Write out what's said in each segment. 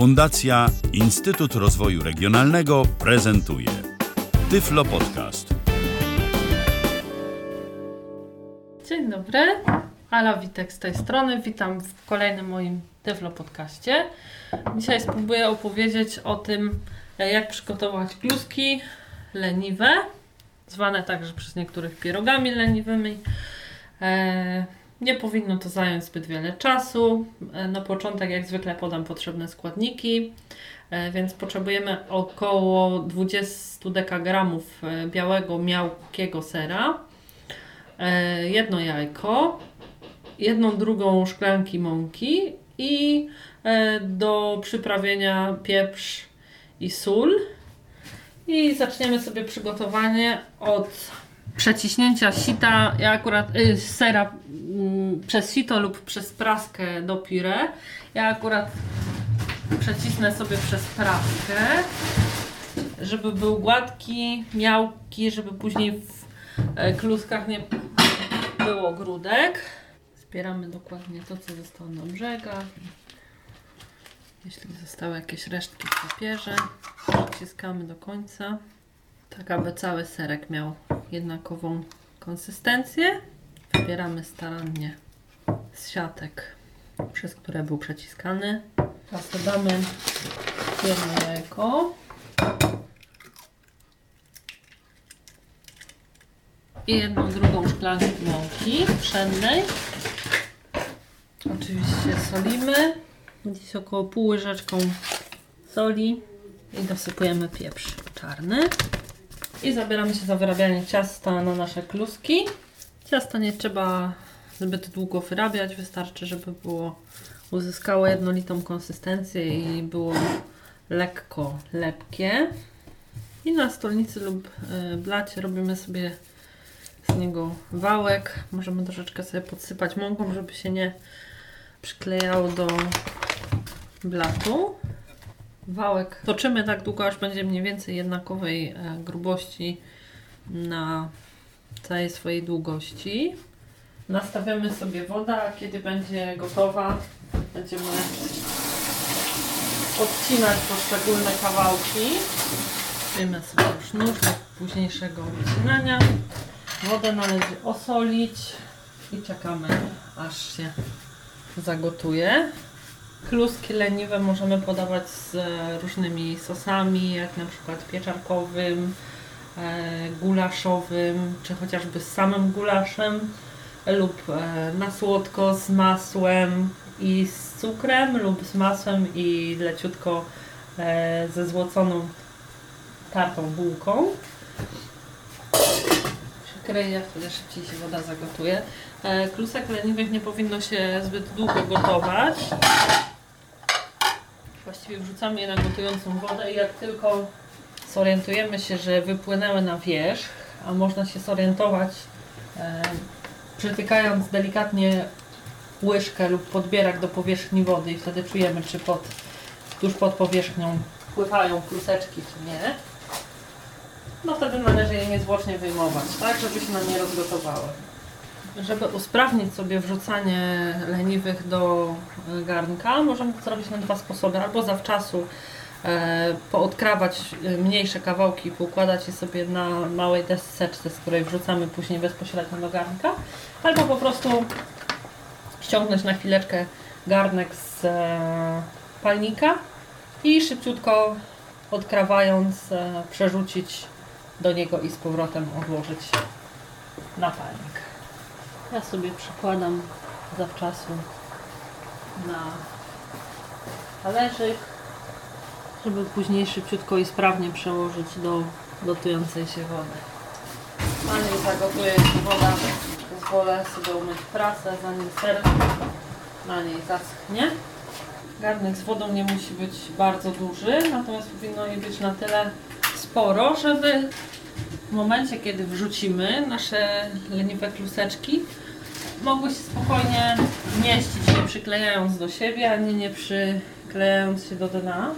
Fundacja Instytut Rozwoju Regionalnego prezentuje Tyflo Podcast. Dzień dobry, Ala Witek z tej strony. Witam w kolejnym moim Tyflo podcaście. Dzisiaj spróbuję opowiedzieć o tym, jak przygotować kluski leniwe, zwane także przez niektórych pierogami leniwymi. E, nie powinno to zająć zbyt wiele czasu. E, na początek, jak zwykle, podam potrzebne składniki. E, więc potrzebujemy około 20 dekagramów e, białego, miałkiego sera, jedno jajko, jedną drugą szklanki mąki i do przyprawienia pieprz i sól. I zaczniemy sobie przygotowanie od przeciśnięcia sita, ja akurat y, sera mm, przez sito lub przez praskę do pire. Ja akurat przecisnę sobie przez praskę, żeby był gładki, miałki, żeby później w e, kluskach nie było grudek. Zbieramy dokładnie to, co zostało na brzegach. Jeśli zostały jakieś resztki w papierze, przyciskamy do końca, tak aby cały serek miał jednakową konsystencję. Wybieramy starannie z siatek, przez które był przeciskany. Teraz dodamy jedno jajko. I jedną drugą szklankę mąki pszennej. Oczywiście solimy. Gdzieś około pół łyżeczką soli i dosypujemy pieprz czarny. I zabieramy się za wyrabianie ciasta na nasze kluski. Ciasta nie trzeba zbyt długo wyrabiać, wystarczy, żeby było uzyskało jednolitą konsystencję i było lekko lepkie. I na stolnicy lub y, blacie robimy sobie z niego wałek. Możemy troszeczkę sobie podsypać mąką, żeby się nie przyklejało do blatu. Wałek toczymy tak długo, aż będzie mniej więcej jednakowej e, grubości na całej swojej długości. Nastawiamy sobie wodę, a kiedy będzie gotowa, będziemy odcinać poszczególne kawałki. Wiemy sobie nóż do późniejszego wycinania. Wodę należy osolić i czekamy aż się zagotuje. Kluski leniwe możemy podawać z e, różnymi sosami, jak na przykład pieczarkowym, e, gulaszowym, czy chociażby z samym gulaszem, lub e, na słodko z masłem i z cukrem, lub z masłem i leciutko ze złoconą tartą bułką. Przykryję, wtedy szybciej się woda zagotuje. Klusek leniwych nie powinno się zbyt długo gotować. Właściwie wrzucamy je na gotującą wodę i jak tylko zorientujemy się, że wypłynęły na wierzch, a można się zorientować e, przytykając delikatnie łyżkę lub podbierak do powierzchni wody i wtedy czujemy, czy pod, tuż pod powierzchnią pływają kluseczki, czy nie. No wtedy należy je niezwłocznie wyjmować, tak, żeby się nam nie rozgotowały. Żeby usprawnić sobie wrzucanie leniwych do e, garnka, możemy to zrobić na dwa sposoby. Albo zawczasu e, poodkrawać e, mniejsze kawałki i poukładać je sobie na małej deseczce, z której wrzucamy później bezpośrednio do garnka. Albo po prostu ściągnąć na chwileczkę garnek z e, palnika i szybciutko odkrawając e, przerzucić do niego i z powrotem odłożyć na palnik. Ja sobie przykładam zawczasu na talerzyk, żeby później szybciutko i sprawnie przełożyć do gotującej się wody. Zanim zagotuje się woda, pozwolę sobie umyć prasę, zanim ser na niej zaschnie. Garnek z wodą nie musi być bardzo duży, natomiast powinno jej być na tyle sporo, żeby w momencie, kiedy wrzucimy nasze leniwe kluseczki, mogły się spokojnie mieścić, nie przyklejając do siebie, ani nie przyklejając się do dna.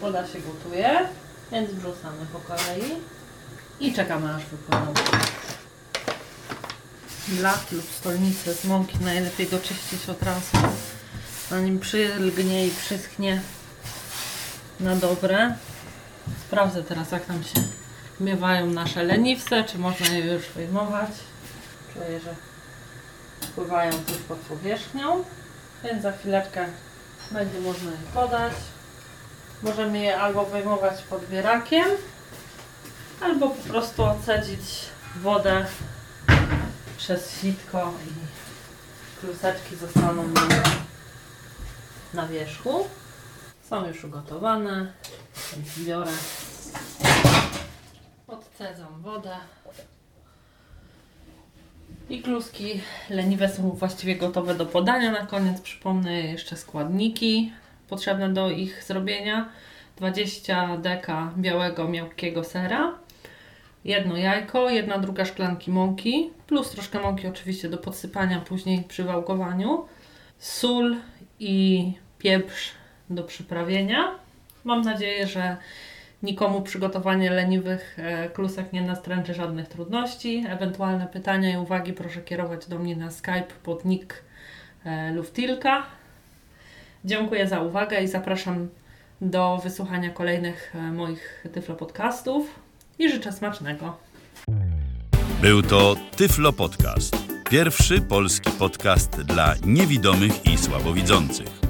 Woda się gotuje, więc wrzucamy po kolei i czekamy aż wypłyną. Blat lub stolnicę z mąki najlepiej go czyścić od razu, zanim przylgnie i przyschnie na dobre. Sprawdzę teraz, jak tam się miewają nasze leniwce, czy można je już wyjmować. Czuję, że pływają tuż pod powierzchnią, więc za chwileczkę będzie można je podać. Możemy je albo wyjmować podbierakiem, albo po prostu odcedzić wodę przez sitko i kluseczki zostaną na wierzchu. Są już ugotowane, więc biorę, odcedzam wodę. I kluski leniwe są właściwie gotowe do podania. Na koniec przypomnę jeszcze składniki potrzebne do ich zrobienia. 20 deka białego miękkiego sera, jedno jajko, jedna druga szklanki mąki, plus troszkę mąki oczywiście do podsypania później przy wałkowaniu, sól i pieprz do przyprawienia. Mam nadzieję, że nikomu przygotowanie leniwych e, klusek nie nastręczy żadnych trudności. Ewentualne pytania i uwagi proszę kierować do mnie na Skype pod nick e, Luftilka. Dziękuję za uwagę i zapraszam do wysłuchania kolejnych e, moich Tyflo podcastów i życzę smacznego. Był to Tyflo Podcast. Pierwszy polski podcast dla niewidomych i słabowidzących.